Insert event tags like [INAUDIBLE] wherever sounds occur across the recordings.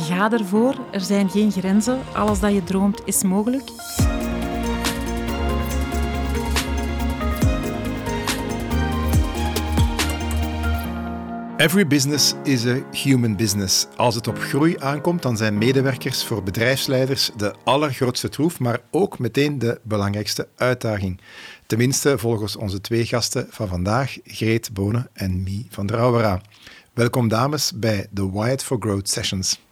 Ga ervoor. Er zijn geen grenzen. Alles dat je droomt is mogelijk. Every business is a human business. Als het op groei aankomt, dan zijn medewerkers voor bedrijfsleiders de allergrootste troef, maar ook meteen de belangrijkste uitdaging. Tenminste, volgens onze twee gasten van vandaag, Greet Bonen en Mie van Drouwera. Welkom dames bij de Wired for Growth Sessions.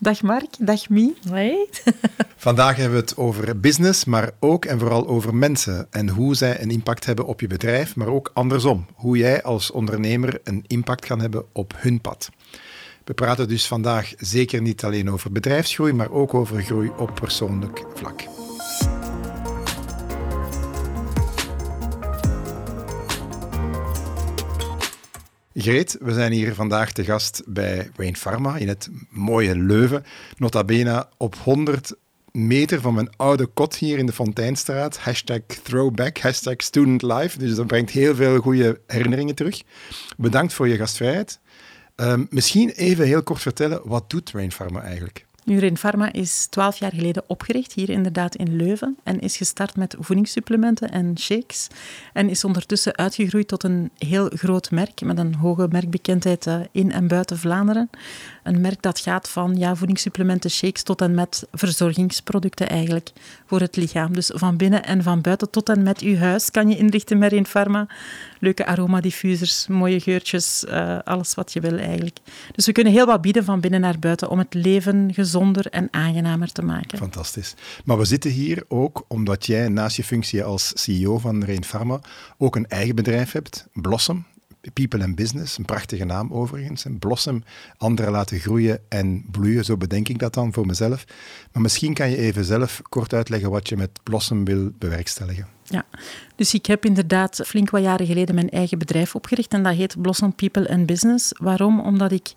Dag Mark, dag Mie. Hoi. [LAUGHS] Vandaag hebben we het over business, maar ook en vooral over mensen en hoe zij een impact hebben op je bedrijf, maar ook andersom, hoe jij als ondernemer een impact kan hebben op hun pad. We praten dus vandaag zeker niet alleen over bedrijfsgroei, maar ook over groei op persoonlijk vlak. Greet, we zijn hier vandaag te gast bij Wayne Pharma in het mooie Leuven. Nota bene op 100 meter van mijn oude kot hier in de Fonteinstraat. Hashtag throwback, hashtag student life. Dus dat brengt heel veel goede herinneringen terug. Bedankt voor je gastvrijheid. Um, misschien even heel kort vertellen, wat doet Rain Pharma eigenlijk? Nurin Pharma is twaalf jaar geleden opgericht, hier inderdaad in Leuven, en is gestart met voedingssupplementen en shakes. En is ondertussen uitgegroeid tot een heel groot merk, met een hoge merkbekendheid eh, in en buiten Vlaanderen. Een merk dat gaat van ja, voedingssupplementen, shakes, tot en met verzorgingsproducten eigenlijk voor het lichaam. Dus van binnen en van buiten tot en met uw huis kan je inrichten met Rain Pharma. Leuke aromadiffusers, mooie geurtjes, uh, alles wat je wil eigenlijk. Dus we kunnen heel wat bieden van binnen naar buiten om het leven gezond gezonder en aangenamer te maken. Fantastisch. Maar we zitten hier ook omdat jij naast je functie als CEO van Rain Pharma ook een eigen bedrijf hebt, Blossom. People and Business, een prachtige naam overigens. En Blossom, anderen laten groeien en bloeien, zo bedenk ik dat dan voor mezelf. Maar misschien kan je even zelf kort uitleggen wat je met Blossom wil bewerkstelligen. Ja, dus ik heb inderdaad flink wat jaren geleden mijn eigen bedrijf opgericht en dat heet Blossom People and Business. Waarom? Omdat ik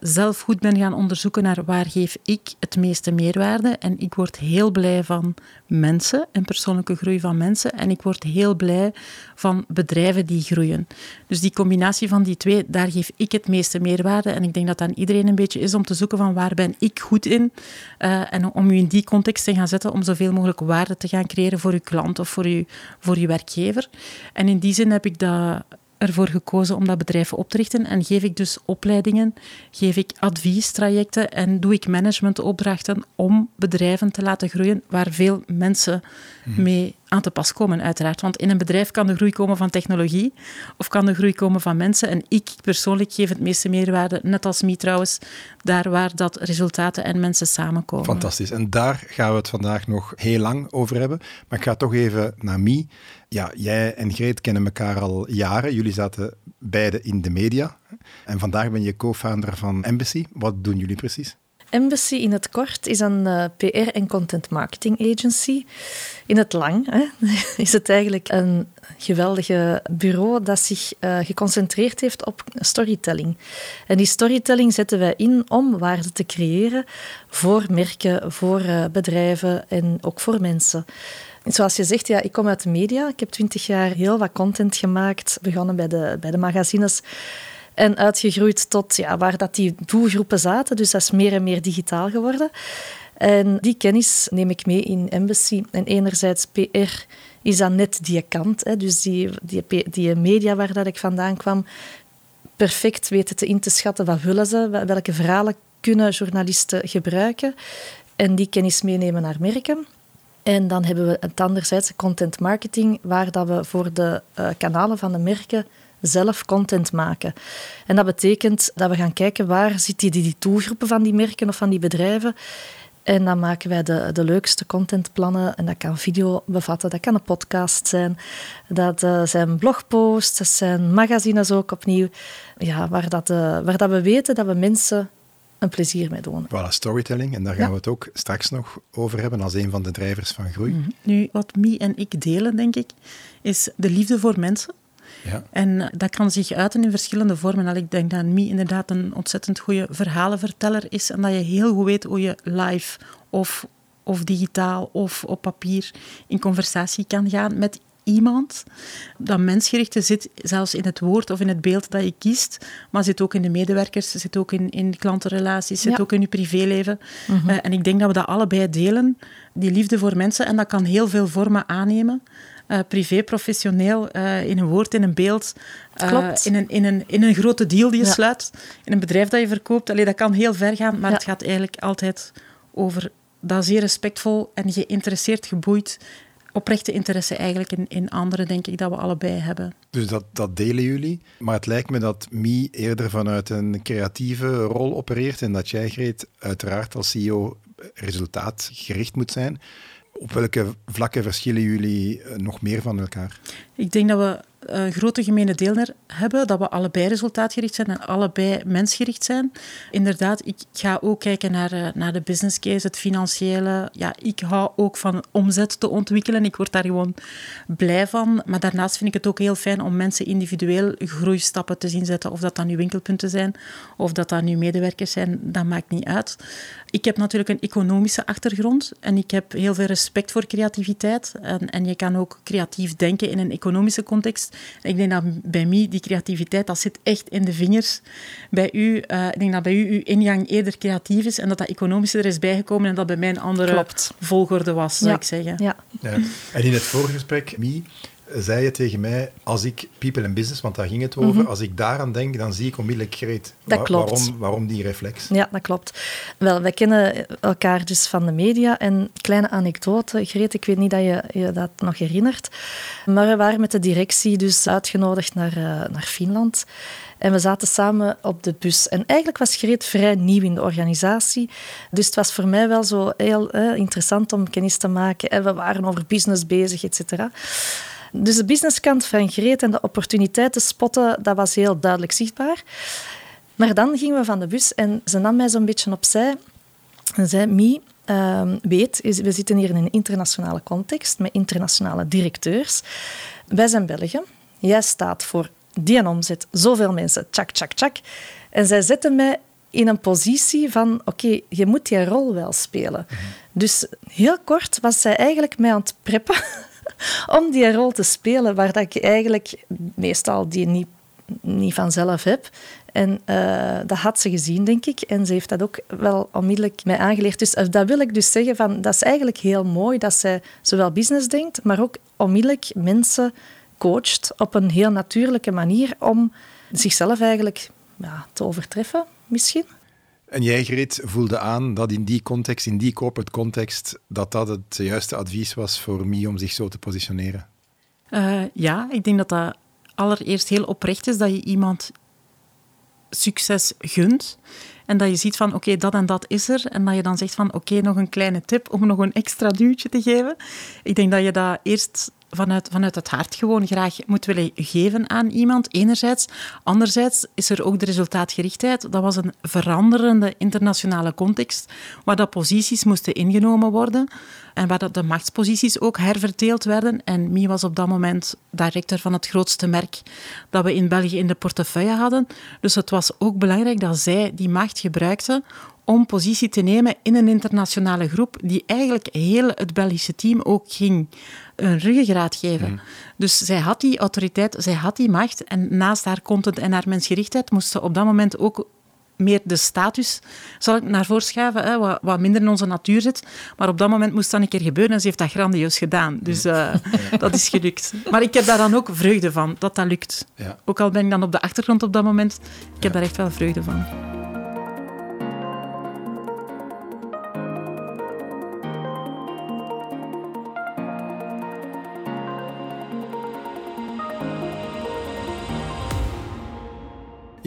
zelf goed ben gaan onderzoeken naar waar geef ik het meeste meerwaarde. En ik word heel blij van mensen en persoonlijke groei van mensen. En ik word heel blij van bedrijven die groeien. Dus die combinatie van die twee, daar geef ik het meeste meerwaarde. En ik denk dat aan iedereen een beetje is om te zoeken van waar ben ik goed in. Uh, en om u in die context te gaan zetten om zoveel mogelijk waarde te gaan creëren voor uw klant of voor uw, voor uw werkgever. En in die zin heb ik dat ervoor gekozen om dat bedrijf op te richten en geef ik dus opleidingen, geef ik adviestrajecten en doe ik managementopdrachten om bedrijven te laten groeien waar veel mensen. Mee aan te pas komen, uiteraard. Want in een bedrijf kan de groei komen van technologie of kan de groei komen van mensen. En ik persoonlijk geef het meeste meerwaarde, net als Mie trouwens, daar waar dat resultaten en mensen samenkomen. Fantastisch. En daar gaan we het vandaag nog heel lang over hebben. Maar ik ga toch even naar Mie. Ja, jij en Greet kennen elkaar al jaren. Jullie zaten beide in de media. En vandaag ben je co-founder van Embassy. Wat doen jullie precies? Embassy in het kort is een uh, PR- en content marketing agency. In het lang hè, [LAUGHS] is het eigenlijk een geweldige bureau dat zich uh, geconcentreerd heeft op storytelling. En die storytelling zetten wij in om waarde te creëren voor merken, voor uh, bedrijven en ook voor mensen. Zoals je zegt, ja, ik kom uit de media. Ik heb twintig jaar heel wat content gemaakt, begonnen bij de, bij de magazines en uitgegroeid tot ja, waar dat die doelgroepen zaten. Dus dat is meer en meer digitaal geworden. En die kennis neem ik mee in Embassy. En enerzijds PR is dan net die kant. Hè. Dus die, die, die media waar dat ik vandaan kwam, perfect weten te in te schatten wat willen ze, welke verhalen kunnen journalisten gebruiken. En die kennis meenemen naar merken. En dan hebben we het anderzijds content marketing, waar dat we voor de uh, kanalen van de merken zelf content maken. En dat betekent dat we gaan kijken waar zitten die, die doelgroepen van die merken of van die bedrijven. En dan maken wij de, de leukste contentplannen. En dat kan video bevatten, dat kan een podcast zijn. Dat uh, zijn blogposts, dat zijn magazines ook opnieuw. Ja, waar, dat, uh, waar dat we weten dat we mensen een plezier mee doen. Voilà, storytelling. En daar gaan we het ook straks nog over hebben als een van de drijvers van groei. Mhm. Nu, wat Mie en ik delen, denk ik, is de liefde voor mensen. Ja. En dat kan zich uiten in verschillende vormen. En ik denk dat Mie inderdaad een ontzettend goede verhalenverteller is en dat je heel goed weet hoe je live of, of digitaal of op papier in conversatie kan gaan met iemand. Dat mensgerichte zit zelfs in het woord of in het beeld dat je kiest, maar zit ook in de medewerkers, zit ook in, in klantenrelaties, zit ook in je privéleven. Mhm. Eh, en ik denk dat we dat allebei delen, die liefde voor mensen. En dat kan heel veel vormen aannemen. Uh, privé, professioneel, uh, in een woord, in een beeld. Klopt. In, een, in, een, in een grote deal die je sluit, in een bedrijf dat je verkoopt. Allee, dat kan heel ver gaan, maar het gaat eigenlijk altijd over dat zeer respectvol en geïnteresseerd, geboeid oprechte interesse eigenlijk in, in anderen, denk ik, dat we allebei hebben. Dus dat, dat delen jullie. Maar het lijkt me dat Mie eerder vanuit een creatieve rol opereert en dat jij, Greet, uiteraard als CEO resultaatgericht moet zijn. Op welke vlakken verschillen jullie eh, nog meer van elkaar? Ik denk dat we een grote gemene deler hebben, dat we allebei resultaatgericht zijn en allebei mensgericht zijn. Inderdaad, ik ga ook kijken naar, eh, naar de business case, het financiële. Ja, ik hou ook van omzet te ontwikkelen. Ik word daar gewoon blij van. Maar daarnaast vind ik het ook heel fijn om mensen individueel groeistappen te zien zetten. Of dat dan nu winkelpunten zijn, of dat dat nu medewerkers zijn, dat maakt niet uit. Ik heb natuurlijk een economische achtergrond en ik heb heel veel respect voor creativiteit. En, en je kan ook creatief denken in een economische context. Ik denk dat bij mij die creativiteit, dat zit echt in de vingers. Bij u, uh, ik denk dat bij u uw ingang eerder creatief is en dat dat economische er is bijgekomen en dat bij mij een andere Klopt. volgorde was, zou ik zeggen. Ja. ja. En in het vorige gesprek, Mie, zei je tegen mij, als ik people and business, want daar ging het over, mhm. als ik daaraan denk, dan zie ik onmiddellijk Greet. Dat klopt. Waarom, waarom die reflex? Ja, dat klopt. Wel, wij kennen elkaar dus van de media. En kleine anekdote, Greet, ik weet niet dat je je dat nog herinnert, maar we waren met de directie dus uitgenodigd naar, uh, naar Finland. En we zaten samen op de bus. En eigenlijk was Greet vrij nieuw in de organisatie. Dus het was voor mij wel zo heel eh, interessant om kennis te maken. En we waren over business bezig, et cetera. Dus de businesskant van Greet en de opportuniteiten spotten, dat was heel duidelijk zichtbaar. Maar dan gingen we van de bus en ze nam mij zo'n beetje opzij en zei: Mie, uh, weet, we zitten hier in een internationale context met internationale directeurs. Wij zijn Belgen. Jij staat voor die omzet, zoveel mensen, tjak, tjak, tjak. En zij zetten mij in een positie van, oké, je moet die rol wel spelen. Mhm. Dus heel kort was zij eigenlijk mij aan het preppen om die rol te spelen, waar dat ik eigenlijk meestal die niet, niet vanzelf heb. En uh, dat had ze gezien, denk ik. En ze heeft dat ook wel onmiddellijk mij aangeleerd. Dus uh, dat wil ik dus zeggen, van, dat is eigenlijk heel mooi dat zij zowel business denkt, maar ook onmiddellijk mensen coacht op een heel natuurlijke manier om zichzelf eigenlijk ja, te overtreffen, misschien. En jij, Greet, voelde aan dat in die context, in die corporate context, dat dat het juiste advies was voor mij om zich zo te positioneren? Uh, ja, ik denk dat dat allereerst heel oprecht is dat je iemand succes gunt. En dat je ziet van, oké, dat en dat is er. En dat je dan zegt van, oké, nog een kleine tip om nog een extra duwtje te geven. Ik denk dat je dat eerst vanuit, vanuit het hart gewoon graag moet willen geven aan iemand, enerzijds. Anderzijds is er ook de resultaatgerichtheid. Dat was een veranderende internationale context, waar dat posities moesten ingenomen worden en waar dat de machtsposities ook herverdeeld werden. En Mie was op dat moment directeur van het grootste merk dat we in België in de portefeuille hadden. Dus het was ook belangrijk dat zij die macht gebruikte om positie te nemen in een internationale groep die eigenlijk heel het Belgische team ook ging een ruggengraat geven. Mhm. Dus zij had die autoriteit, zij had die macht en naast haar content en haar mensgerichtheid moest ze op dat moment ook meer de status, zal ik naar voorschuiven, hè, wat, wat, minder in onze natuur zit. Maar op dat moment moest dat een keer gebeuren en ze heeft dat grandioos gedaan. Dus uh, [LAUGHS] dat is gelukt. Maar ik heb daar dan ook vreugde van, dat dat lukt. Ja. Ook al ben ik dan op de achtergrond op dat moment, ik heb daar echt wel vreugde van.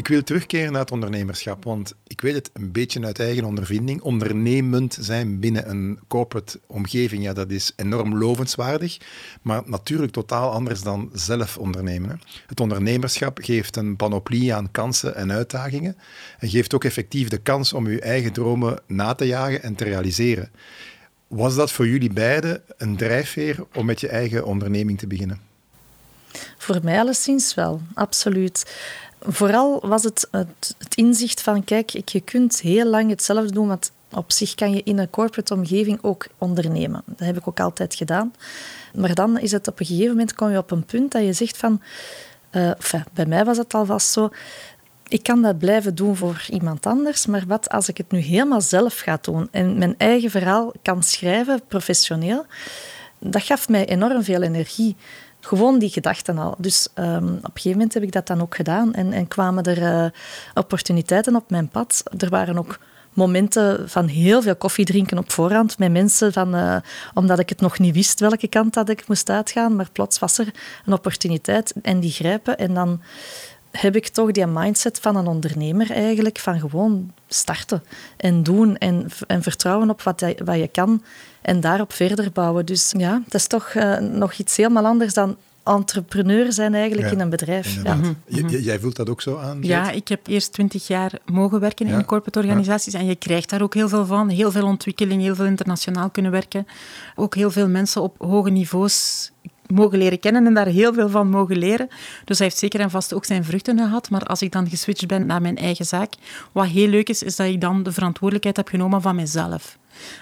Ik wil terugkeren naar het ondernemerschap, want ik weet het een beetje uit eigen ondervinding. Ondernemend zijn binnen een corporate omgeving, ja, dat is enorm lovenswaardig, maar natuurlijk totaal anders dan zelf ondernemen. Het ondernemerschap geeft een panoplie aan kansen en uitdagingen en geeft ook effectief de kans om uw eigen dromen na te jagen en te realiseren. Was dat voor jullie beiden een drijfveer om met je eigen onderneming te beginnen? Voor mij alleszins wel, absoluut. Vooral was het, het, inzicht van, kijk, je kunt heel lang hetzelfde doen wat op zich kan je in een corporate omgeving ook ondernemen. Dat heb ik ook altijd gedaan. Maar dan is het op een gegeven moment kom je op een punt dat je zegt van... Uh, bij mij was het alvast zo ik kan dat blijven doen voor iemand anders, maar wat als ik het nu helemaal zelf ga doen en mijn eigen verhaal kan schrijven, professioneel, dat gaf mij enorm veel energie. Gewoon die gedachten al. Dus um, op een gegeven moment heb ik dat dan ook gedaan en, en kwamen er uh, opportuniteiten op mijn pad. Er waren ook momenten van heel veel koffie drinken op voorhand met mensen, van, uh, omdat ik het nog niet wist welke kant dat ik moest uitgaan. Maar plots was er een opportuniteit en die grijpen. En dan heb ik toch die mindset van een ondernemer eigenlijk, van gewoon starten en doen en, en vertrouwen op wat je, wat je kan en daarop verder bouwen. Dus ja, dat is toch uh, nog iets helemaal anders dan entrepreneur zijn eigenlijk in een bedrijf. Ja. Mhm. jij voelt dat ook zo aan? Ja, ik heb eerst twintig jaar mogen werken in corporate organisaties en je krijgt daar ook heel veel van. Heel veel ontwikkeling, heel veel internationaal kunnen werken. Ook heel veel mensen op hoge niveaus mogen leren kennen en daar heel veel van mogen leren. Dus hij heeft zeker en vast ook zijn vruchten gehad. Maar als ik dan geswitcht ben naar mijn eigen zaak, wat heel leuk is, is dat ik dan de verantwoordelijkheid heb genomen van mezelf.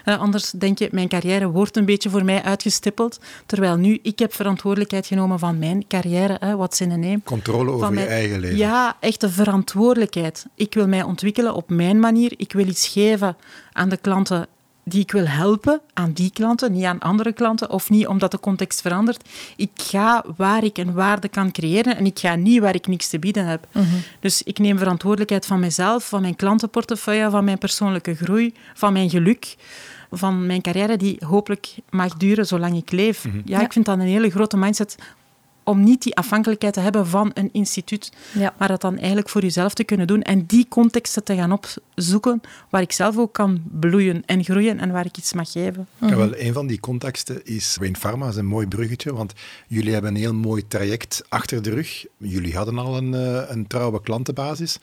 Uh, anders denk je, mijn carrière wordt een beetje voor mij uitgestippeld. Terwijl nu, ik heb verantwoordelijkheid genomen van mijn carrière. Wat in een name. Controle over je eigen leven. Ja, echte verantwoordelijkheid. Ik wil mij ontwikkelen op mijn manier. Ik wil iets geven aan de klanten die ik wil helpen aan die klanten, niet aan andere klanten, of niet omdat de context verandert. Ik ga waar ik een waarde kan creëren en ik ga niet waar ik niks te bieden heb. Mhm. Dus ik neem verantwoordelijkheid van mezelf, van mijn klantenportefeuille, van mijn persoonlijke groei, van mijn geluk, van mijn carrière die hopelijk mag duren zolang ik leef. Mhm. ja, ik vind dat een hele grote mindset om niet die afhankelijkheid te hebben van een instituut, maar dat dan eigenlijk voor jezelf te kunnen doen en die contexten te gaan opzoeken waar ik zelf ook kan bloeien en groeien en waar ik iets mag geven. Ja, wel, een van die contexten is Wayne Pharma, is een mooi bruggetje, want jullie hebben een heel mooi traject achter de rug. Jullie hadden al een, eh, een trouwe klantenbasis.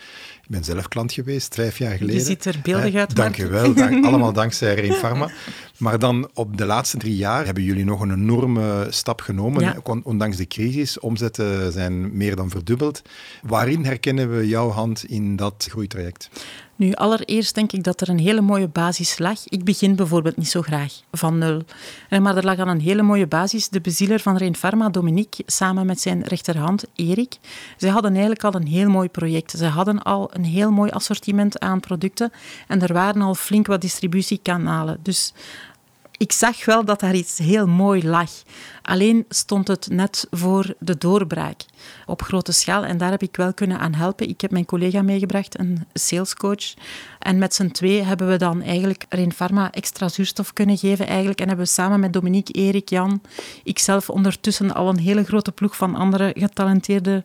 Ik ben zelf klant geweest, vijf jaar geleden. Je ziet er beeldig uit. Dank je wel, dank, allemaal dankzij Wayne Pharma. Maar dan op de laatste drie jaar hebben jullie nog een enorme stap genomen, ondanks de crisis Omzetten zijn meer dan verdubbeld. Waarin herkennen we jouw hand in dat groeitraject? Nu, allereerst denk ik dat er een hele mooie basis lag. Ik begin bijvoorbeeld niet zo graag van nul. Eh, maar er lag al een hele mooie basis. De bezieler van Rein Pharma, Dominique, samen met zijn rechterhand, Erik. Zij hadden eigenlijk al een heel mooi project. Ze hadden al een heel mooi assortiment aan producten. En er waren al flink wat distributiekanalen. Dus ik zag wel dat daar iets heel mooi lag. Alleen stond het net voor de doorbraak op grote schaal. En daar heb ik wel kunnen aan helpen. Ik heb mijn collega meegebracht, een salescoach. En met z'n twee hebben we dan eigenlijk Rein Pharma extra zuurstof kunnen geven. Eigenlijk. En hebben we samen met Dominique, Erik, Jan, ikzelf ondertussen al een hele grote ploeg van andere getalenteerde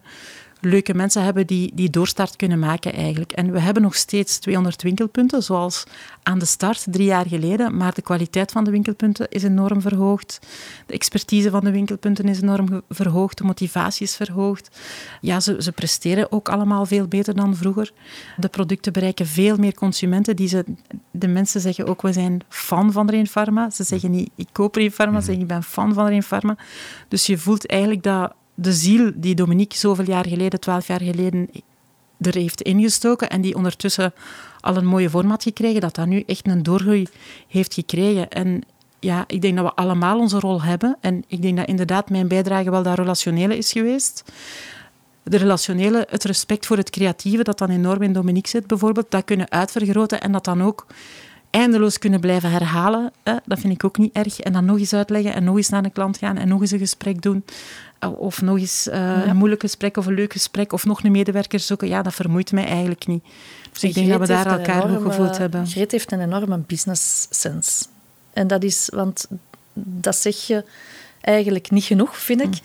leuke mensen hebben die die doorstart kunnen maken eigenlijk. En we hebben nog steeds 200 winkelpunten, zoals aan de start drie jaar geleden, maar de kwaliteit van de winkelpunten is enorm verhoogd. De expertise van de winkelpunten is enorm verhoogd, de motivatie is verhoogd. Ja, ze, ze presteren ook allemaal veel beter dan vroeger. De producten bereiken veel meer consumenten. Die ze, de mensen zeggen ook, we zijn fan van Rein Pharma. Ze zeggen niet, ik koop Rein Pharma, ze zeggen, ik ben fan van Rein Pharma. Dus je voelt eigenlijk dat de ziel die Dominique zoveel jaar geleden, twaalf jaar geleden, er heeft ingestoken en die ondertussen al een mooie vorm had gekregen, dat dat nu echt een doorgroei heeft gekregen. En ja, ik denk dat we allemaal onze rol hebben. En ik denk dat inderdaad mijn bijdrage wel dat relationele is geweest. De relationele, het respect voor het creatieve, dat dan enorm in Dominique zit bijvoorbeeld, dat kunnen uitvergroten en dat dan ook eindeloos kunnen blijven herhalen. Dat vind ik ook niet erg. En dan nog eens uitleggen en nog eens naar de klant gaan en nog eens een gesprek doen. Of nog eens uh, een moeilijk gesprek of een leuk gesprek of nog een medewerker zoeken. Ja, dat vermoeit mij eigenlijk niet. Dus ik denk dat we daar elkaar enorme, goed gevoeld hebben. Greet heeft een enorme business sense. En dat is, want dat zeg je eigenlijk niet genoeg, vind ik. Mm.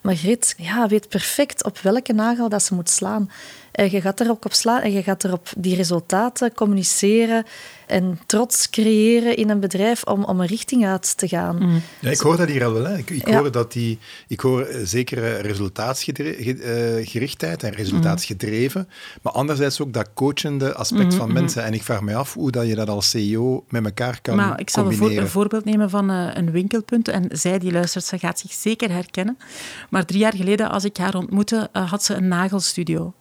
Maar Greet ja, weet perfect op welke nagel dat ze moet slaan. En je gaat er ook op slaan en je gaat erop die resultaten communiceren en trots creëren in een bedrijf om, om een richting uit te gaan. Mm. Ja, ik hoor dat hier al wel. Hè. Ik, ik hoor dat die, ik hoor zekere resultaatsgerichtheid en resultaatsgedreven, maar anderzijds ook dat coachende aspect mhm, van mensen. En ik vraag me af hoe dat je dat als CEO met elkaar kan maar ik zal combineren. een, voorbeeld nemen van een winkelpunt. En zij die luistert, ze gaat zich zeker herkennen. Maar drie jaar geleden, als ik haar ontmoette, had ze een nagelstudio.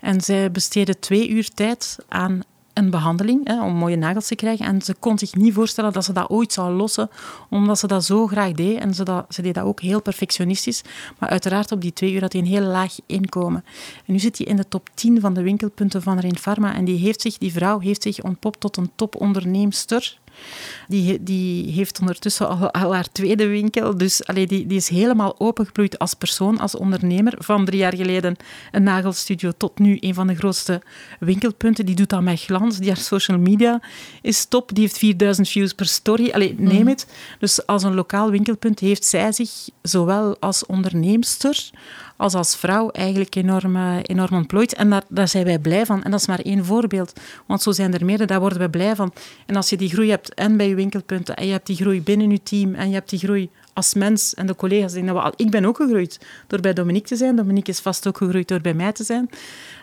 En zij besteedde twee uur tijd aan een behandeling hè, om mooie nagels te krijgen. En ze kon zich niet voorstellen dat ze dat ooit zou lossen, omdat ze dat zo graag deed. En ze, dat, ze deed dat ook heel perfectionistisch. Maar uiteraard op die twee uur had hij een heel laag inkomen. En nu zit hij in de top 10 van de winkelpunten van Rain Pharma. En die, heeft zich, die vrouw heeft zich ontpopt tot een toponderneemster. Die, die heeft ondertussen al, al, haar tweede winkel. Dus allee, die, die is helemaal opengebloeid als persoon, als ondernemer. Van drie jaar geleden een nagelstudio tot nu een van de grootste winkelpunten. Die doet dat met glans. Die haar social media is top. Die heeft 4000 views per story. Allee, neem mhm. het. Dus als een lokaal winkelpunt heeft zij zich zowel als onderneemster als als vrouw eigenlijk enorm, eh, enorm ontplooit. En daar, daar zijn wij blij van. En dat is maar één voorbeeld. Want zo zijn er meerdere, daar worden we blij van. En als je die groei hebt en bij je winkelpunten, en je hebt die groei binnen je team, en je hebt die groei als mens en de collega's. Dat we al, ik ben ook gegroeid door bij Dominique te zijn. Dominique is vast ook gegroeid door bij mij te zijn.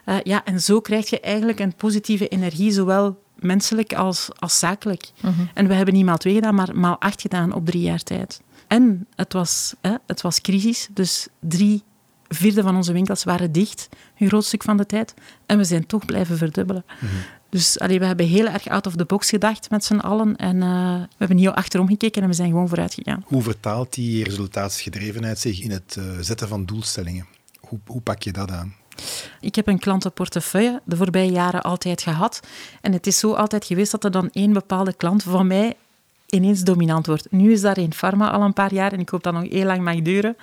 Uh, ja, en zo krijg je eigenlijk een positieve energie, zowel menselijk als, als zakelijk. Mhm. En we hebben niet maal twee gedaan, maar maal acht gedaan op drie jaar tijd. En het was, hè, het was crisis, dus drie vierde van onze winkels waren dicht, een groot stuk van de tijd. En we zijn toch blijven verdubbelen. Mhm. Dus allee, we hebben heel erg out of the box gedacht met z'n allen. En uh, we hebben niet achterom gekeken en we zijn gewoon vooruit gegaan. Hoe vertaalt die resultaatsgedrevenheid zich in het uh, zetten van doelstellingen? Hoe, hoe pak je dat aan? Ik heb een klantenportefeuille de voorbije jaren altijd gehad. En het is zo altijd geweest dat er dan één bepaalde klant van mij ineens dominant wordt. Nu is daar een pharma al een paar jaar en ik hoop dat nog heel lang mag duren.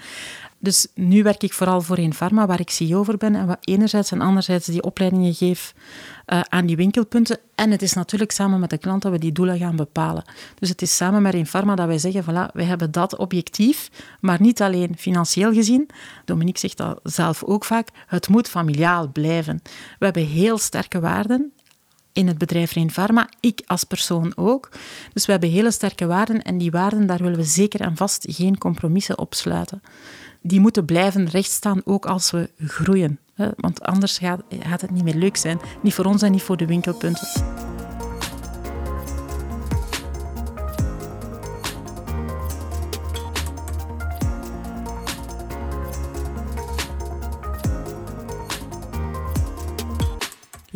Dus nu werk ik vooral voor een pharma, waar ik CEO over ben. En wat enerzijds en anderzijds die opleidingen geef uh, aan die winkelpunten. En het is natuurlijk samen met de klant dat we die doelen gaan bepalen. Dus het is samen met een pharma dat wij zeggen, voilà, wij hebben dat objectief, maar niet alleen financieel gezien. Dominique zegt dat zelf ook vaak, het moet familiaal blijven. We hebben heel sterke waarden in het bedrijf Reen Pharma, ik als persoon ook. Dus we hebben hele sterke waarden en die waarden, daar willen we zeker en vast geen compromissen op sluiten die moeten blijven rechtstaan, ook als we groeien. Want anders gaat, gaat het niet meer leuk zijn. Niet voor ons en niet voor de winkelpunten.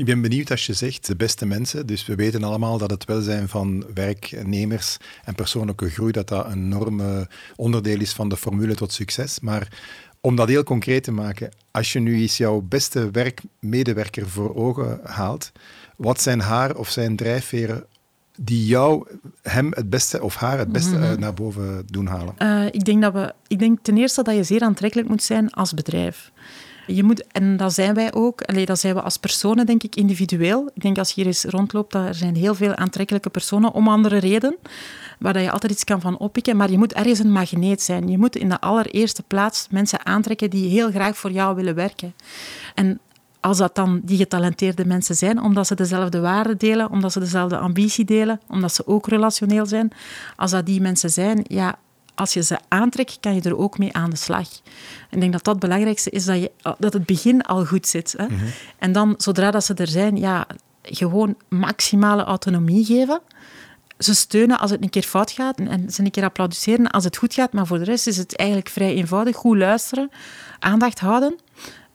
Ik ben benieuwd als je zegt de beste mensen. Dus we weten allemaal dat het welzijn van werknemers en persoonlijke groei dat dat een enorm onderdeel is van de formule tot succes. Maar om dat heel concreet te maken, als je nu eens jouw beste werkmedewerker voor ogen haalt, wat zijn haar of zijn drijfveren die jou, hem het beste of haar het beste mhm. naar boven doen halen? Uh, ik, denk dat we, ik denk ten eerste dat je zeer aantrekkelijk moet zijn als bedrijf. Je moet, en dat zijn wij ook, allee, dat zijn we als personen, denk ik, individueel. Ik denk als je hier eens rondloopt, er zijn heel veel aantrekkelijke personen om andere redenen, waar je altijd iets kan van oppikken. Maar je moet ergens een magneet zijn. Je moet in de allereerste plaats mensen aantrekken die heel graag voor jou willen werken. En als dat dan die getalenteerde mensen zijn, omdat ze dezelfde waarden delen, omdat ze dezelfde ambitie delen, omdat ze ook relationeel zijn, als dat die mensen zijn, ja, als je ze aantrekt, kan je er ook mee aan de slag. Ik denk dat dat het belangrijkste is, dat, je, dat het begin al goed zit. Hè? Mhm. En dan, zodra dat ze er zijn, ja, gewoon maximale autonomie geven. Ze steunen als het een keer fout gaat en ze een keer applaudisseren als het goed gaat. Maar voor de rest is het eigenlijk vrij eenvoudig. Goed luisteren, aandacht houden.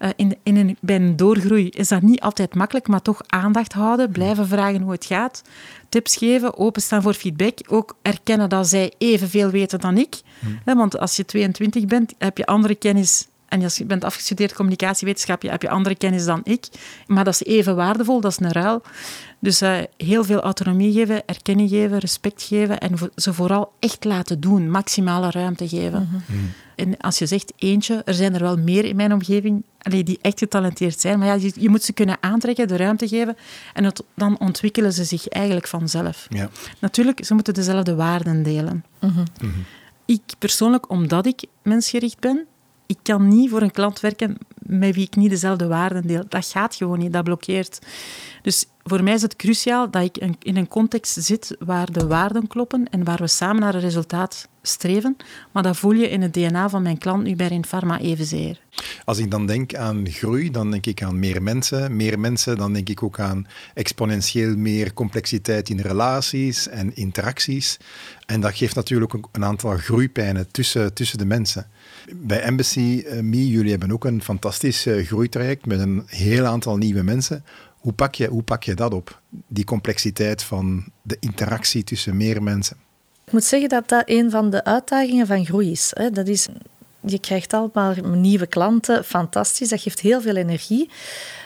Uh, in, in een, bij een doorgroei is dat niet altijd makkelijk, maar toch aandacht houden, blijven vragen hoe het gaat, tips geven, openstaan voor feedback, ook erkennen dat zij evenveel weten dan ik. Hmm. want als je 22 bent, heb je andere kennis en als je bent afgestudeerd communicatiewetenschap, heb je andere kennis dan ik. Maar dat is even waardevol, dat is een ruil. Dus uh, heel veel autonomie geven, erkenning geven, respect geven en ze vooral echt laten doen, maximale ruimte geven. Mhm. Mhm. En als je zegt eentje, er zijn er wel meer in mijn omgeving allee, die echt getalenteerd zijn. Maar ja, je, je, moet ze kunnen aantrekken, de ruimte geven en het, dan ontwikkelen ze zich eigenlijk vanzelf. Ja. Natuurlijk, ze moeten dezelfde waarden delen. Mhm. Ik persoonlijk, omdat ik mensgericht ben, ik kan niet voor een klant werken met wie ik niet dezelfde waarden deel. Dat gaat gewoon niet, dat blokkeert. Dus voor mij is het cruciaal dat ik in een context zit waar de waarden kloppen en waar we samen naar een resultaat streven. Maar dat voel je in het DNA van mijn klant nu bij Infarma evenzeer. Als ik dan denk aan groei, dan denk ik aan meer mensen. Meer mensen, dan denk ik ook aan exponentieel meer complexiteit in relaties en interacties. En dat geeft natuurlijk een aantal groeipijnen tussen, tussen de mensen. Bij Embassy uh, Me, jullie hebben ook een fantastisch uh, groeitraject met een heel aantal nieuwe mensen. Hoe pak, je, hoe pak je dat op? Die complexiteit van de interactie tussen meer mensen. Ik moet zeggen dat dat een van de uitdagingen van groei is. Dat is je krijgt allemaal nieuwe klanten, fantastisch, dat geeft heel veel energie.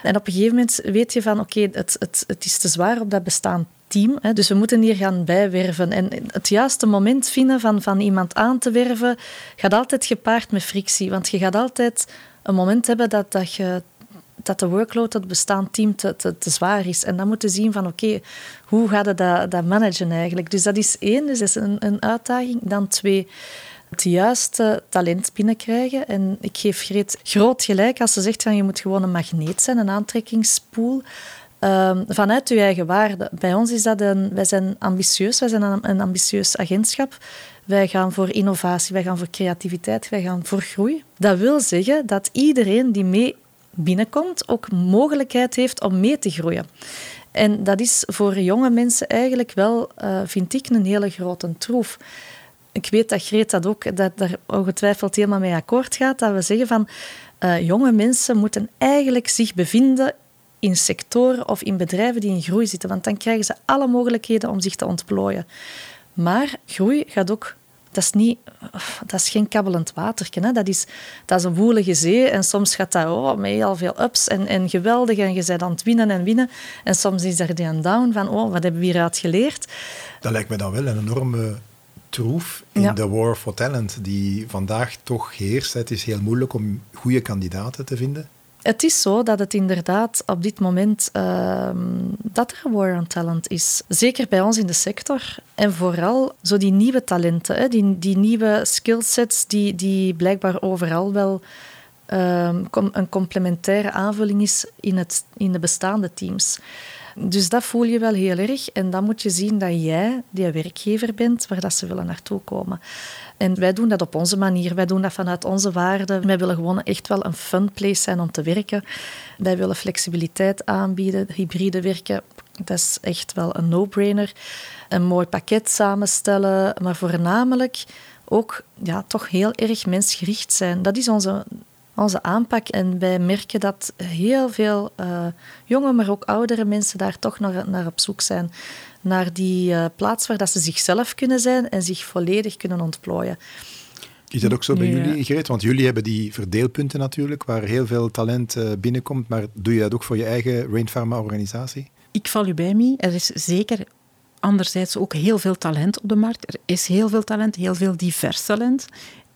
En op een gegeven moment weet je van oké, het, het, het is te zwaar op dat bestaand team, hè, dus we moeten hier gaan bijwerven. En het juiste moment vinden van, van iemand aan te werven, gaat altijd gepaard met frictie, want je gaat altijd een moment hebben dat, dat je dat de workload, het bestaand team, te, te, zwaar is. En dan moeten zien van, oké, hoe gaat dat, dat managen eigenlijk? Dus dat is één, dus dat is een, een uitdaging. Dan twee, het juiste talent binnenkrijgen. En ik geef Greet groot gelijk als ze zegt van je moet gewoon een magneet zijn, een aantrekkingspoel. Um, vanuit je eigen waarde. Bij ons is dat een... Wij zijn ambitieus, wij zijn een, ambitieus agentschap. Wij gaan voor innovatie, wij gaan voor creativiteit, wij gaan voor groei. Dat wil zeggen dat iedereen die mee binnenkomt ook mogelijkheid heeft om mee te groeien. En dat is voor jonge mensen eigenlijk wel, uh, vind ik, een hele grote troef ik weet dat Greet dat ook dat daar ongetwijfeld helemaal mee akkoord gaat, dat we zeggen van uh, jonge mensen moeten eigenlijk zich bevinden in sectoren of in bedrijven die in groei zitten, want dan krijgen ze alle mogelijkheden om zich te ontplooien. Maar groei gaat ook dat is, niet, dat is geen kabbelend waterken. Hè. Dat, is, dat is een woelige zee en soms gaat dat oh, met heel veel ups en, en geweldig en je bent aan het winnen en winnen. En soms is er die een down van oh, wat hebben we hieruit geleerd? Dat lijkt me dan wel een enorme troef in de war for talent die vandaag toch heerst. Het is heel moeilijk om goede kandidaten te vinden. Het is zo dat het inderdaad op dit moment uh, dat er war on talent is. Zeker bij ons in de sector. En vooral zo die nieuwe talenten, hè, die, die nieuwe skillsets die, die blijkbaar overal wel uh, een complementaire aanvulling is in, het, in de bestaande teams. Dus dat voel je wel heel erg. En dan moet je zien dat jij die werkgever bent waar dat ze willen naartoe komen. En wij doen dat op onze manier. Wij doen dat vanuit onze waarden. Wij willen gewoon echt wel een fun place zijn om te werken. Wij willen flexibiliteit aanbieden, hybride werken. Dat is echt wel een no-brainer. Een mooi pakket samenstellen, maar voornamelijk ook ja, toch heel erg mensgericht zijn. Dat is onze onze aanpak. En wij merken dat heel veel uh, jonge, maar ook oudere mensen daar toch naar, naar op zoek zijn. Naar die uh, plaats waar dat ze zichzelf kunnen zijn en zich volledig kunnen ontplooien. Is dat ook zo bij jullie, Greet? Want jullie hebben die verdeelpunten natuurlijk, waar heel veel talent uh, binnenkomt. Maar doe je dat ook voor je eigen Rain Pharma-organisatie? Ik val u bij me. Er is zeker anderzijds ook heel veel talent op de markt. Er is heel veel talent, heel veel divers talent.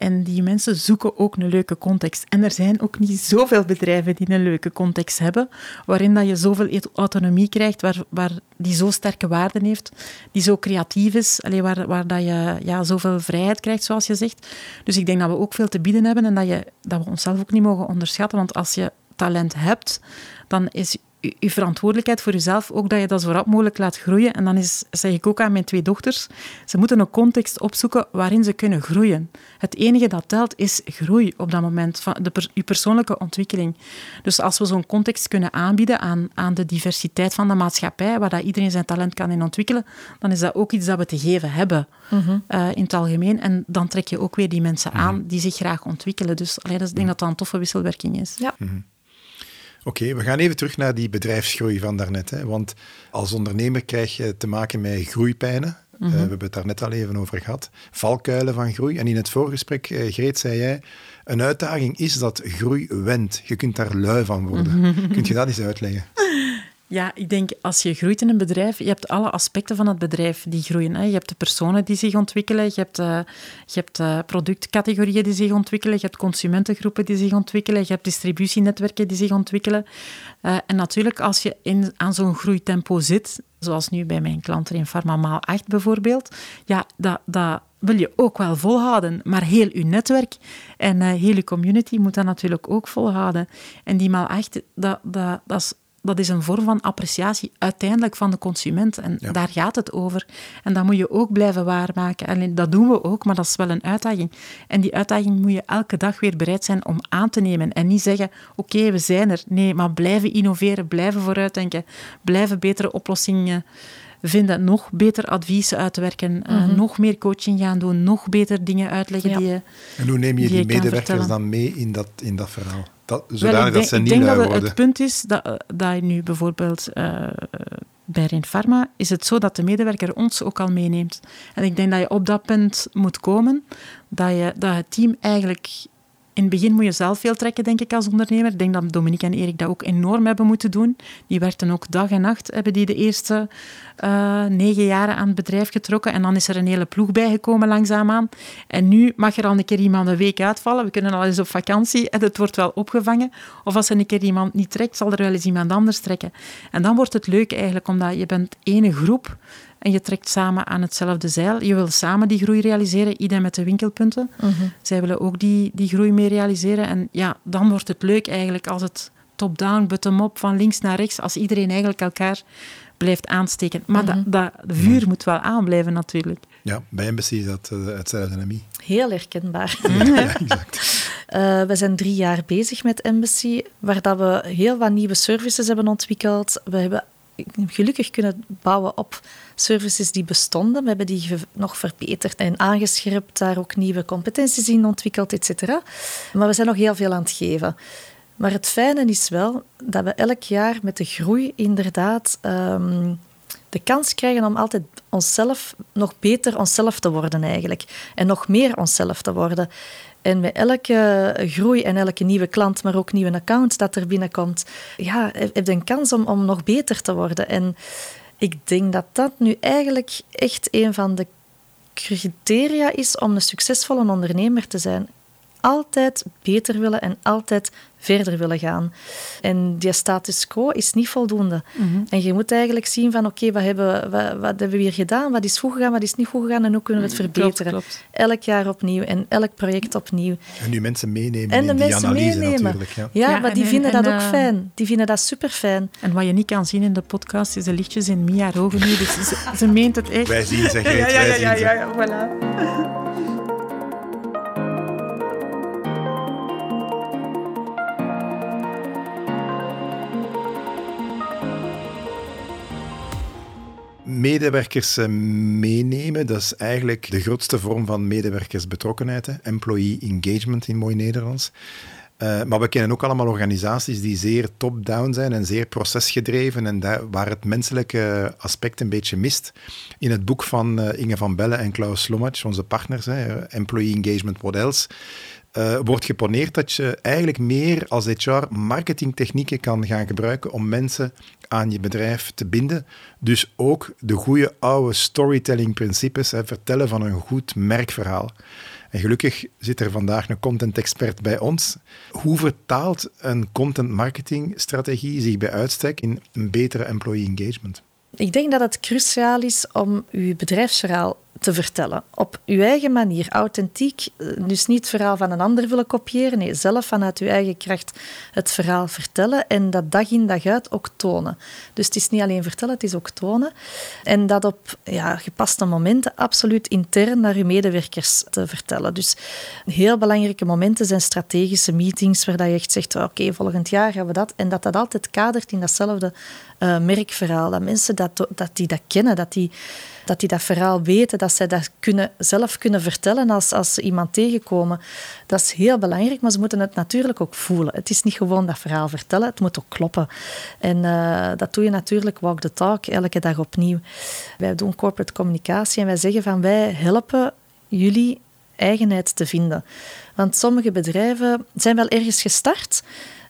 En die mensen zoeken ook een leuke context. En er zijn ook niet zoveel bedrijven die een leuke context hebben, waarin dat je zoveel autonomie krijgt, waar, waar die zo sterke waarden heeft, die zo creatief is, alleen waar, waar dat je ja, zoveel vrijheid krijgt, zoals je zegt. Dus ik denk dat we ook veel te bieden hebben en dat, je, dat we onszelf ook niet mogen onderschatten, want als je talent hebt, dan is je verantwoordelijkheid voor jezelf, ook dat je dat zo rap mogelijk laat groeien. En dan is, zeg ik ook aan mijn twee dochters, ze moeten een context opzoeken waarin ze kunnen groeien. Het enige dat telt is groei op dat moment, van de je persoonlijke ontwikkeling. Dus als we zo'n context kunnen aanbieden aan, aan de diversiteit van de maatschappij, waar dat iedereen zijn talent kan in ontwikkelen, dan is dat ook iets dat we te geven hebben mhm. eh, in het algemeen. En dan trek je ook weer die mensen aan mhm. die zich graag ontwikkelen. Dus allee, dat, ik denk dat dat een toffe wisselwerking is. Ja. Mhm. Oké, we gaan even terug naar die bedrijfsgroei van daarnet. Hè. Want als ondernemer krijg je te maken met groeipijnen. Eh, mhm. we hebben het daar net al even over gehad. Valkuilen van groei. En in het voorgesprek, uh, Greet, zei jij... Een uitdaging is dat groei wendt. Je kunt daar lui van worden. Mm Kunt je dat eens uitleggen? Ja, ik denk als je groeit in een bedrijf, je hebt alle aspecten van het bedrijf die groeien. Hè. Je hebt de personen die zich ontwikkelen, je hebt, uh, je hebt uh, productcategorieën die zich ontwikkelen, je hebt consumentengroepen die zich ontwikkelen, je hebt distributienetwerken die zich ontwikkelen. Uh, en natuurlijk, als je in, aan zo'n groeitempo zit, zoals nu bij mijn klanten in Pharma 8 bijvoorbeeld, ja, dat, dat wil je ook wel volhouden. Maar heel je netwerk en heel je community moet dat natuurlijk ook volhouden. En die maal 8, dat, dat, dat is dat is een vorm van appreciatie uiteindelijk van de consument. En daar gaat het over. En dat moet je ook blijven waarmaken. En dat doen we ook, maar dat is wel een uitdaging. En die uitdaging moet je elke dag weer bereid zijn om aan te nemen. En niet zeggen, oké, we zijn er. Nee, maar blijven innoveren, blijven vooruitdenken, blijven betere oplossingen vinden, nog beter adviezen uitwerken, eh, mhm. nog meer coaching gaan doen, nog beter dingen uitleggen die je En hoe neem je die medewerkers dan mee in dat, in dat verhaal? Dat, zodanig dat ze niet. Ik denk dat het punt is dat, dat je nu bijvoorbeeld uh, bij Rinpharma is het zo dat de medewerker ons ook al meeneemt. En ik denk dat je op dat punt moet komen dat, je, dat het team eigenlijk in het begin moet je zelf veel trekken, denk ik, als ondernemer. Ik denk dat Dominique en Erik dat ook enorm hebben moeten doen. Die werkten ook dag en nacht, hebben die de eerste uh, negen jaren aan het bedrijf getrokken. En dan is er een hele ploeg bijgekomen langzaamaan. En nu mag er al een keer iemand een week uitvallen. We kunnen al eens op vakantie en het wordt wel opgevangen. Of als er een keer iemand niet trekt, zal er wel eens iemand anders trekken. En dan wordt het leuk eigenlijk, omdat je bent ene groep en je trekt samen aan hetzelfde zeil. Je wil samen die groei realiseren, idem met de winkelpunten. Mhm. Zij willen ook die, die groei mee realiseren. En ja, dan wordt het leuk eigenlijk als het top-down, bottom-up, van links naar rechts, als iedereen eigenlijk elkaar blijft aansteken. Maar dat, mhm. dat vuur moet wel aanblijven natuurlijk. Ja, bij Embassy is dat uh, hetzelfde Heel herkenbaar. [LAUGHS] ja, exact. Uh, [LAUGHS] we zijn drie jaar bezig met Embassy, waar dat we heel wat nieuwe services hebben ontwikkeld. We hebben gelukkig kunnen bouwen op services die bestonden. We hebben die nog verbeterd en aangescherpt, daar ook nieuwe competenties in ontwikkeld, etc. Maar we zijn nog heel veel aan het geven. Maar het fijne is wel dat we elk jaar met de groei inderdaad um, de kans krijgen om altijd onszelf nog beter onszelf te worden eigenlijk. En nog meer onszelf te worden. En met elke groei en elke nieuwe klant, maar ook nieuwe account dat er binnenkomt, ja, heb je een kans om, om nog beter te worden. En ik denk dat dat nu eigenlijk echt een van de criteria is om een succesvolle ondernemer te zijn. Altijd beter willen en altijd verder willen gaan. En die status quo is niet voldoende. Mhm. En je moet eigenlijk zien van oké, wat, hebben, wat, wat, hebben we hier gedaan? Wat is goed gegaan, wat is niet goed gegaan en hoe kunnen we het verbeteren? Elk jaar opnieuw en elk project opnieuw. En nu mensen meenemen en de in die mensen analyse meenemen. natuurlijk. Ja, ja, maar die vinden dat ook eh, fijn. Die vinden dat super fijn. En wat je niet kan zien in de podcast is de lichtjes in Mia ogen nu. Dus ze, ze meent het echt. Wij zien ze, [LAUGHS] Greet, ja, ja, ja, ja, ja, ja, voilà. Medewerkers eh, meenemen, dat is eigenlijk de grootste vorm van medewerkersbetrokkenheid. Employee engagement in mooi Nederlands. Uh, maar we kennen ook allemaal organisaties die zeer top-down zijn en zeer procesgedreven en daar, waar het menselijke aspect een beetje mist. In het boek van uh, Inge van Bellen en Klaus Slomatsch, onze partners, Employee Engagement What Else, uh, wordt geponeerd dat je eigenlijk meer als HR marketingtechnieken kan gaan gebruiken om mensen aan je bedrijf te binden. Dus ook de goede oude storytelling principes, hè, vertellen van een goed merkverhaal. En gelukkig zit er vandaag een content expert bij ons. Hoe vertaalt een content marketing strategie zich bij uitstek in een betere employee engagement? Ik denk dat het cruciaal is om uw bedrijfsverhaal te vertellen. Op uw eigen manier, authentiek. Eh, dus niet het verhaal van een ander willen kopiëren. Nee, zelf vanuit uw eigen kracht het verhaal vertellen en dat dag in dag uit ook tonen. Dus het is niet alleen vertellen, het is ook tonen. En dat op ja, gepaste momenten absoluut intern naar uw medewerkers te vertellen. Dus heel belangrijke momenten zijn strategische meetings waar je echt zegt, oké, volgend jaar gaan we dat. En dat dat altijd kadert in datzelfde uh, merkverhaal. Dat mensen dat, dat die dat kennen, dat die dat die dat verhaal weten, dat zij dat kunnen, zelf kunnen vertellen als, als ze iemand tegenkomen. Dat is heel belangrijk, maar ze moeten het natuurlijk ook voelen. Het is niet gewoon dat verhaal vertellen, het moet ook kloppen. En uh, dat doe je natuurlijk walk the talk, elke dag opnieuw. Wij doen corporate communicatie en wij zeggen van wij helpen jullie eigenheid te vinden. Want sommige bedrijven zijn wel ergens gestart,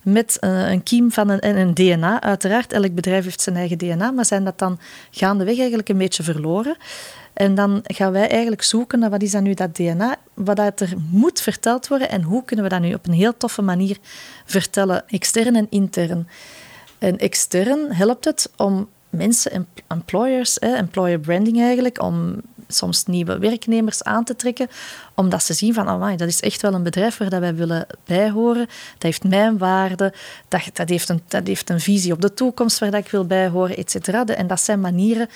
met uh, een kiem van een, een DNA. Uiteraard, elk bedrijf heeft zijn eigen DNA, maar zijn dat dan gaandeweg eigenlijk een beetje verloren. En dan gaan wij eigenlijk zoeken naar wat is dan nu dat DNA, wat dat er moet verteld worden en hoe kunnen we dat nu op een heel toffe manier vertellen, extern en intern. En extern helpt het om mensen, employers, employer branding eigenlijk, om soms nieuwe werknemers aan te trekken, omdat ze zien van, oh, dat is echt wel een bedrijf waar dat wij willen bijhoren. Dat heeft mijn waarde, dat, dat, heeft een, dat heeft een visie op de toekomst waar dat ik wil bijhoren, et cetera. En dat zijn manieren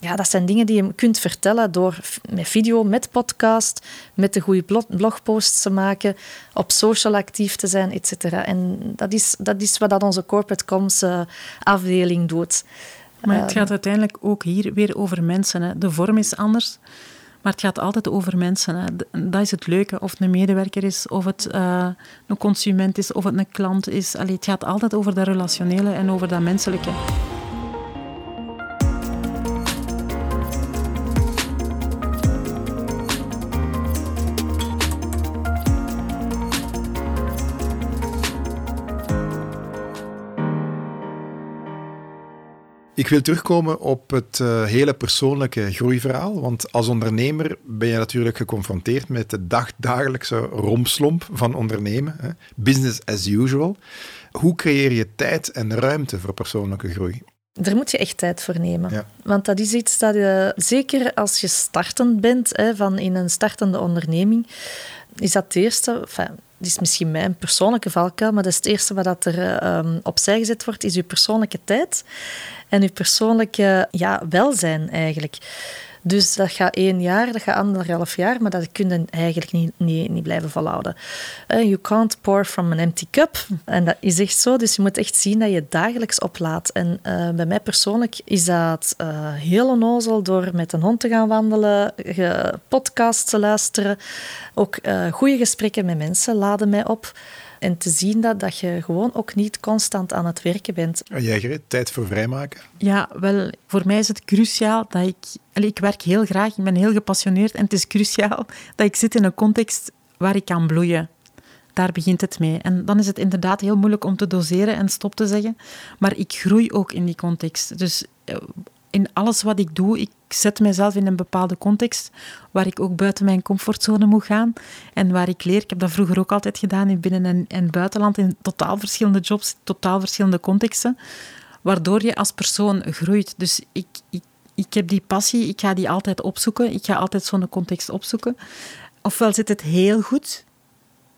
ja, dat zijn dingen die je kunt vertellen door met video, met podcast, met de goede blogposts te maken, op social actief te zijn, et cetera. En dat is, dat is wat dat onze corporate comms uh, afdeling doet. Maar het gaat uiteindelijk ook hier weer over mensen. Hè. De vorm is anders, Maar het gaat altijd over mensen. Hè. Dat is het leuke. Of het een medewerker is, of het uh, een consument is, of het een klant is. Allee, het gaat altijd over dat relationele en over dat menselijke. Ik wil terugkomen op het uh, hele persoonlijke groeiverhaal. Want als ondernemer ben je natuurlijk geconfronteerd met de dagdagelijkse romslomp van ondernemen. Hè? Business as usual. Hoe creëer je tijd en ruimte voor persoonlijke groei? Daar moet je echt tijd voor nemen. Ja. Want dat is iets dat je, zeker als je startend bent, hè, van in een startende onderneming, is dat het eerste. Enfin, dit is misschien mijn persoonlijke valkuil, maar dat is het eerste wat er um, opzij gezet wordt, is je persoonlijke tijd en je persoonlijke ja, welzijn eigenlijk. Dus dat gaat één jaar, dat gaat anderhalf jaar, maar dat kun je eigenlijk niet, niet, niet blijven volhouden. Uh, you can't pour from an empty cup. En dat is echt zo. Dus je moet echt zien dat je dagelijks oplaat. En uh, bij mij persoonlijk is dat uh, heel onnozel door met een hond te gaan wandelen, podcasts te luisteren. Ook goede gesprekken met mensen laden mij op. En te zien dat, dat je gewoon ook niet constant aan het werken bent. En jij, Gerrit, tijd voor vrijmaken? Ja, wel, voor mij is het cruciaal dat ik... Ik werk heel graag, ik ben heel gepassioneerd en het is cruciaal dat ik zit in een context waar ik kan bloeien. Daar begint het mee. En dan is het inderdaad heel moeilijk om te doseren en stop te zeggen. Maar ik groei ook in die context. Dus eh, in alles wat ik doe, ik zet mezelf in een bepaalde context waar ik ook buiten mijn comfortzone moet gaan en waar ik leer. Ik heb dat vroeger ook altijd gedaan in binnen- en, en buitenland, in totaal verschillende jobs, totaal verschillende contexten, waardoor je als persoon groeit. Dus ik, ik heb die passie, ik ga die altijd opzoeken. Ik ga altijd zo'n context opzoeken. Ofwel zit het heel goed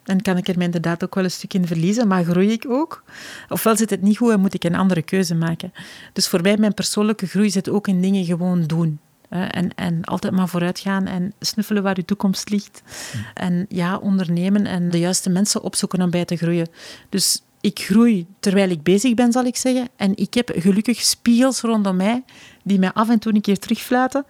en kan ik er mij inderdaad ook wel een stuk in verliezen, maar groei ik ook? Ofwel zit het niet goed en moet ik een andere keuze maken. Dus voor mij, mijn persoonlijke groei zit ook in dingen gewoon doen. En, en altijd maar vooruit gaan en snuffelen waar je toekomst ligt. En ja, ondernemen en de juiste mensen opzoeken om bij te groeien. Dus ik groei terwijl ik bezig ben, zal ik zeggen. En ik heb gelukkig spiegels rondom mij die mij af en toe een keer terugfluiten.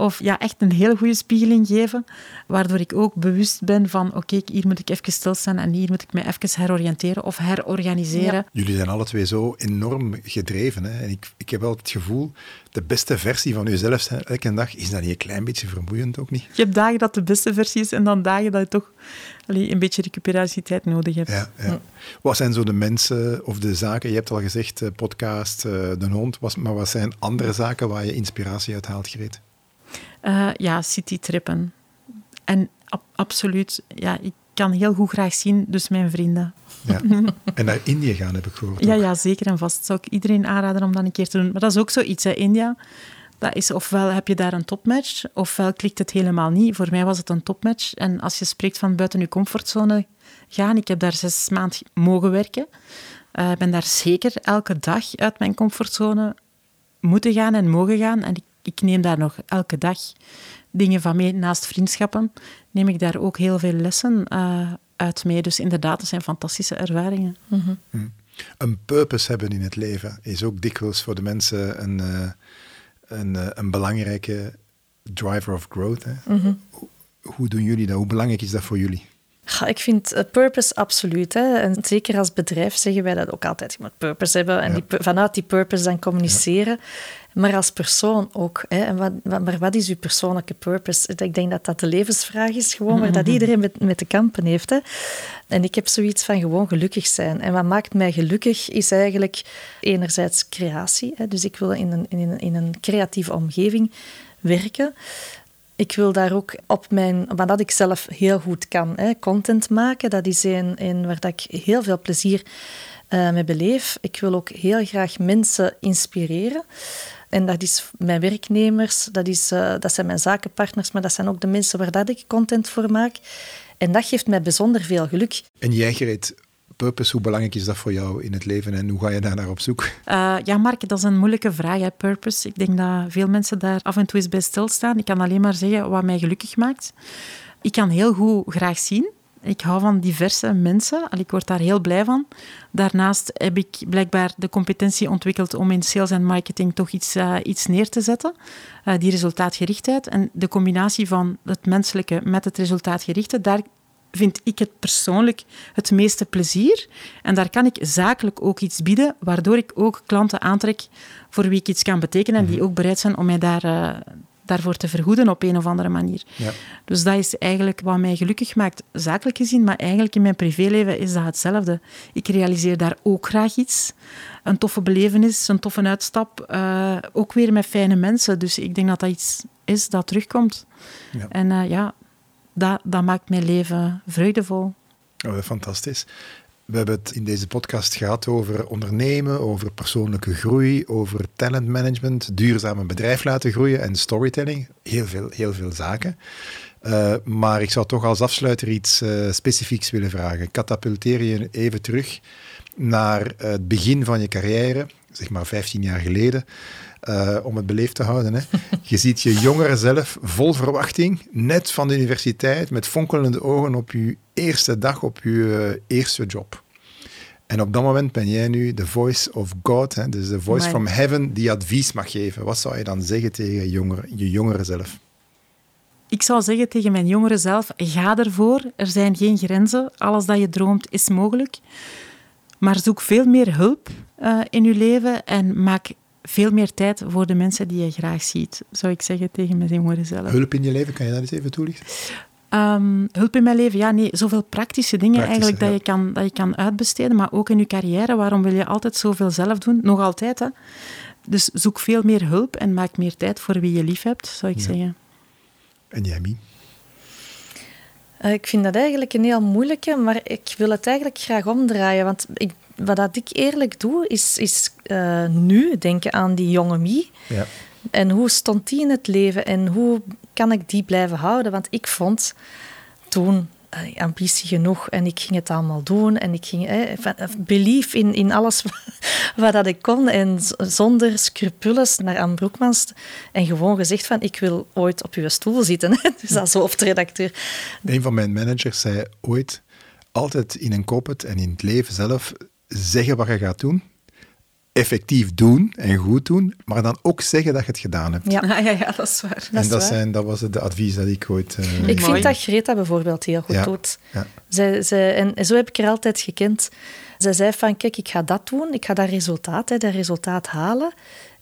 Of ja, echt een hele goede spiegeling geven. Waardoor ik ook bewust ben van, oké, hier moet ik even stilstaan en hier moet ik me even heroriënteren of herorganiseren. Jullie zijn alle twee zo enorm gedreven. Hè? En ik, ik heb wel het gevoel, de beste versie van jezelf zijn elke dag, is dat niet een klein beetje vermoeiend ook niet? Je hebt dagen dat de beste versie is en dan dagen dat je toch allee, een beetje recuperatietijd nodig hebt. Ja, ja. Wat zijn zo de mensen of de zaken, je hebt al gezegd, eh, podcast, eh, de hond, maar wat zijn andere zaken waar je inspiratie uit haalt, Greet? Uh, ja, citytrippen. En absoluut, ja, ik kan heel goed graag zien, dus mijn vrienden. Ja. [LAUGHS] En naar India gaan, heb ik gehoord. Ja, ja, zeker en vast. Zou ik iedereen aanraden om dat een keer te doen. Maar dat is ook zoiets, hè, India. Dat is ofwel heb je daar een topmatch, ofwel klikt het helemaal niet. Voor mij was het een topmatch. En als je spreekt van buiten je comfortzone gaan, ik heb daar zes maanden mogen werken. Ik uh, ben daar zeker elke dag uit mijn comfortzone moeten gaan en mogen gaan. En ik, ik neem daar nog elke dag dingen van mee. Naast vriendschappen neem ik daar ook heel veel lessen uh, uit mee. Dus inderdaad, dat zijn fantastische ervaringen. Mm -hmm. Een purpose hebben in het leven is ook dikwijls voor de mensen een, uh, een, uh, een belangrijke driver of growth. Hè? Mm -hmm. hoe, hoe doen jullie dat? Hoe belangrijk is dat voor jullie? Ik vind purpose absoluut. Hè. En zeker als bedrijf zeggen wij dat ook altijd. Je moet purpose hebben en die, vanuit die purpose dan communiceren. Maar als persoon ook. Hè. En wat, maar wat is uw persoonlijke purpose? Ik denk dat dat de levensvraag is, gewoon, maar dat iedereen met, met te kampen heeft. Hè. En ik heb zoiets van gewoon gelukkig zijn. En wat maakt mij gelukkig is eigenlijk enerzijds creatie. Hè. Dus ik wil in een, in, een, in een creatieve omgeving werken ik wil daar ook op mijn, wat ik zelf heel goed kan, hè, content maken. Dat is een, waar dat ik heel veel plezier uh, mee beleef. Ik wil ook heel graag mensen inspireren. En dat is mijn werknemers, dat, is, uh, dat zijn mijn zakenpartners, maar dat zijn ook de mensen waar dat ik content voor maak. En dat geeft mij bijzonder veel geluk. En jij, Greet, purpose, hoe belangrijk is dat voor jou in het leven en hoe ga je daar naar op zoek? Uh, ja, Mark, dat is een moeilijke vraag, hè, purpose. Ik denk dat veel mensen daar af en toe eens bij stilstaan. Ik kan alleen maar zeggen wat mij gelukkig maakt. Ik kan heel goed graag zien Ik hou van diverse mensen. Ik word daar heel blij van. Daarnaast heb ik blijkbaar de competentie ontwikkeld om in sales en marketing toch iets, uh, iets neer te zetten. Uh, die resultaatgerichtheid. En de combinatie van het menselijke met het resultaatgerichte, daar vind ik het persoonlijk het meeste plezier. En daar kan ik zakelijk ook iets bieden, waardoor ik ook klanten aantrek voor wie ik iets kan betekenen en die mhm. ook bereid zijn om mij daar, uh, daarvoor te vergoeden op een of andere manier. Ja. Dus dat is eigenlijk wat mij gelukkig maakt, zakelijk gezien, maar eigenlijk in mijn privéleven is dat hetzelfde. Ik realiseer daar ook graag iets. Een toffe belevenis, een toffe uitstap, uh, ook weer met fijne mensen. Dus ik denk dat dat iets is dat terugkomt. Ja. En uh, ja, dat, dat maakt mijn leven vreugdevol. Oh, fantastisch. We hebben het in deze podcast gehad over ondernemen, over persoonlijke groei, over talentmanagement, duurzame bedrijf laten groeien en storytelling. Heel veel, heel veel zaken. Uh, maar ik zou toch als afsluiter iets uh, specifieks willen vragen. Katapulteer je even terug naar het begin van je carrière, zeg maar 15 jaar geleden. Uh, om het beleefd te houden. Hè. Je ziet je jongere zelf vol verwachting, net van de universiteit, met fonkelende ogen op je eerste dag, op je uh, eerste job. En op dat moment ben jij nu de voice of God, hè, dus de voice from heaven, die advies mag geven. Wat zou je dan zeggen tegen je jongere zelf? Ik zou zeggen tegen mijn jongere zelf, ga ervoor. Er zijn geen grenzen. Alles dat je droomt is mogelijk. Maar zoek veel meer hulp uh, in je leven en maak veel meer tijd voor de mensen die je graag ziet, zou ik zeggen tegen mijn jongeren zelf. Hulp in je leven, kan je dat eens even toelichten? Um, hulp in mijn leven, ja, nee, zoveel praktische dingen eigenlijk dat, je kan, dat je kan uitbesteden, maar ook in je carrière. Waarom wil je altijd zoveel zelf doen? Nog altijd, hè. Dus zoek veel meer hulp en maak meer tijd voor wie je lief hebt, zou ik zeggen. En jij, Mie? Uh, ik vind dat eigenlijk een heel moeilijke, maar ik wil het eigenlijk graag omdraaien. Want ik wat dat ik eerlijk doe, is, is uh, nu denken aan die jonge Mie. Ja. En hoe stond die in het leven en hoe kan ik die blijven houden? Want ik vond toen uh, ambitie genoeg en ik ging het allemaal doen. En ik ging eh, belief in, in alles [LAUGHS] wat dat ik kon. En zonder scrupules naar Anne Broekmans. En gewoon gezegd van, ik wil ooit op uw stoel zitten. [LAUGHS] dus als hoofdredacteur. Een van mijn managers zei ooit, altijd in een kopet en in het leven zelf zeggen wat je gaat doen, effectief doen en goed doen, maar dan ook zeggen dat je het gedaan hebt. Ja, ja, ja dat is waar. en dat, Zijn, dat was het advies dat ik ooit... Uh... Ik vind dat Greta bijvoorbeeld heel goed doet. Ja. Zij, zij, en zo heb ik haar altijd gekend. Zij zei van, kijk, ik ga dat doen, ik ga dat resultaat, hè, dat resultaat halen.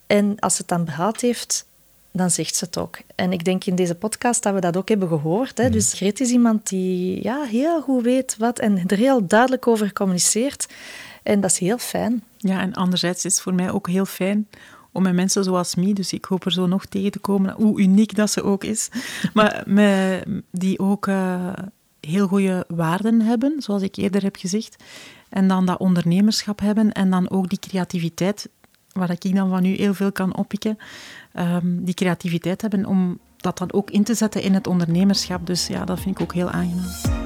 En als ze het dan behaald heeft, dan zegt ze het ook. En ik denk in deze podcast dat we dat ook hebben gehoord. Hè. Mhm. Dus Greta is iemand die ja, heel goed weet wat en er heel duidelijk over communiceert. En dat is heel fijn. Ja, en anderzijds is het voor mij ook heel fijn om met mensen zoals mij, dus ik hoop er zo nog tegen te komen, hoe uniek dat ze ook is, [LAUGHS] maar met, die ook uh, heel goede waarden hebben, zoals ik eerder heb gezegd. En dan dat ondernemerschap hebben en dan ook die creativiteit, waar ik dan van u heel veel kan oppikken, um, die creativiteit hebben om dat dan ook in te zetten in het ondernemerschap. Dus ja, dat vind ik ook heel aangenaam.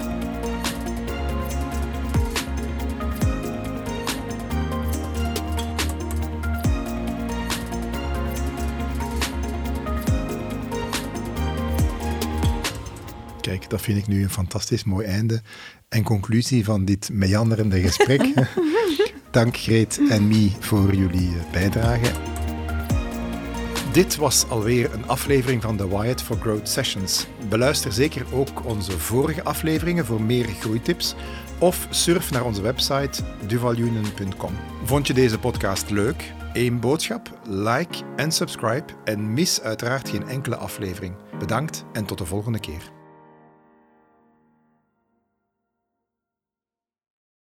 Dat vind ik nu een fantastisch mooi einde en conclusie van dit meanderende gesprek. [LAUGHS] Dank Greet en Mie voor jullie eh, bijdrage. Dit was alweer een aflevering van de Wired for Growth Sessions. Beluister zeker ook onze vorige afleveringen voor meer groeitips of surf naar onze website duvalunion.com. Vond je deze podcast leuk? Eén boodschap, like en subscribe en mis uiteraard geen enkele aflevering. Bedankt en tot de volgende keer.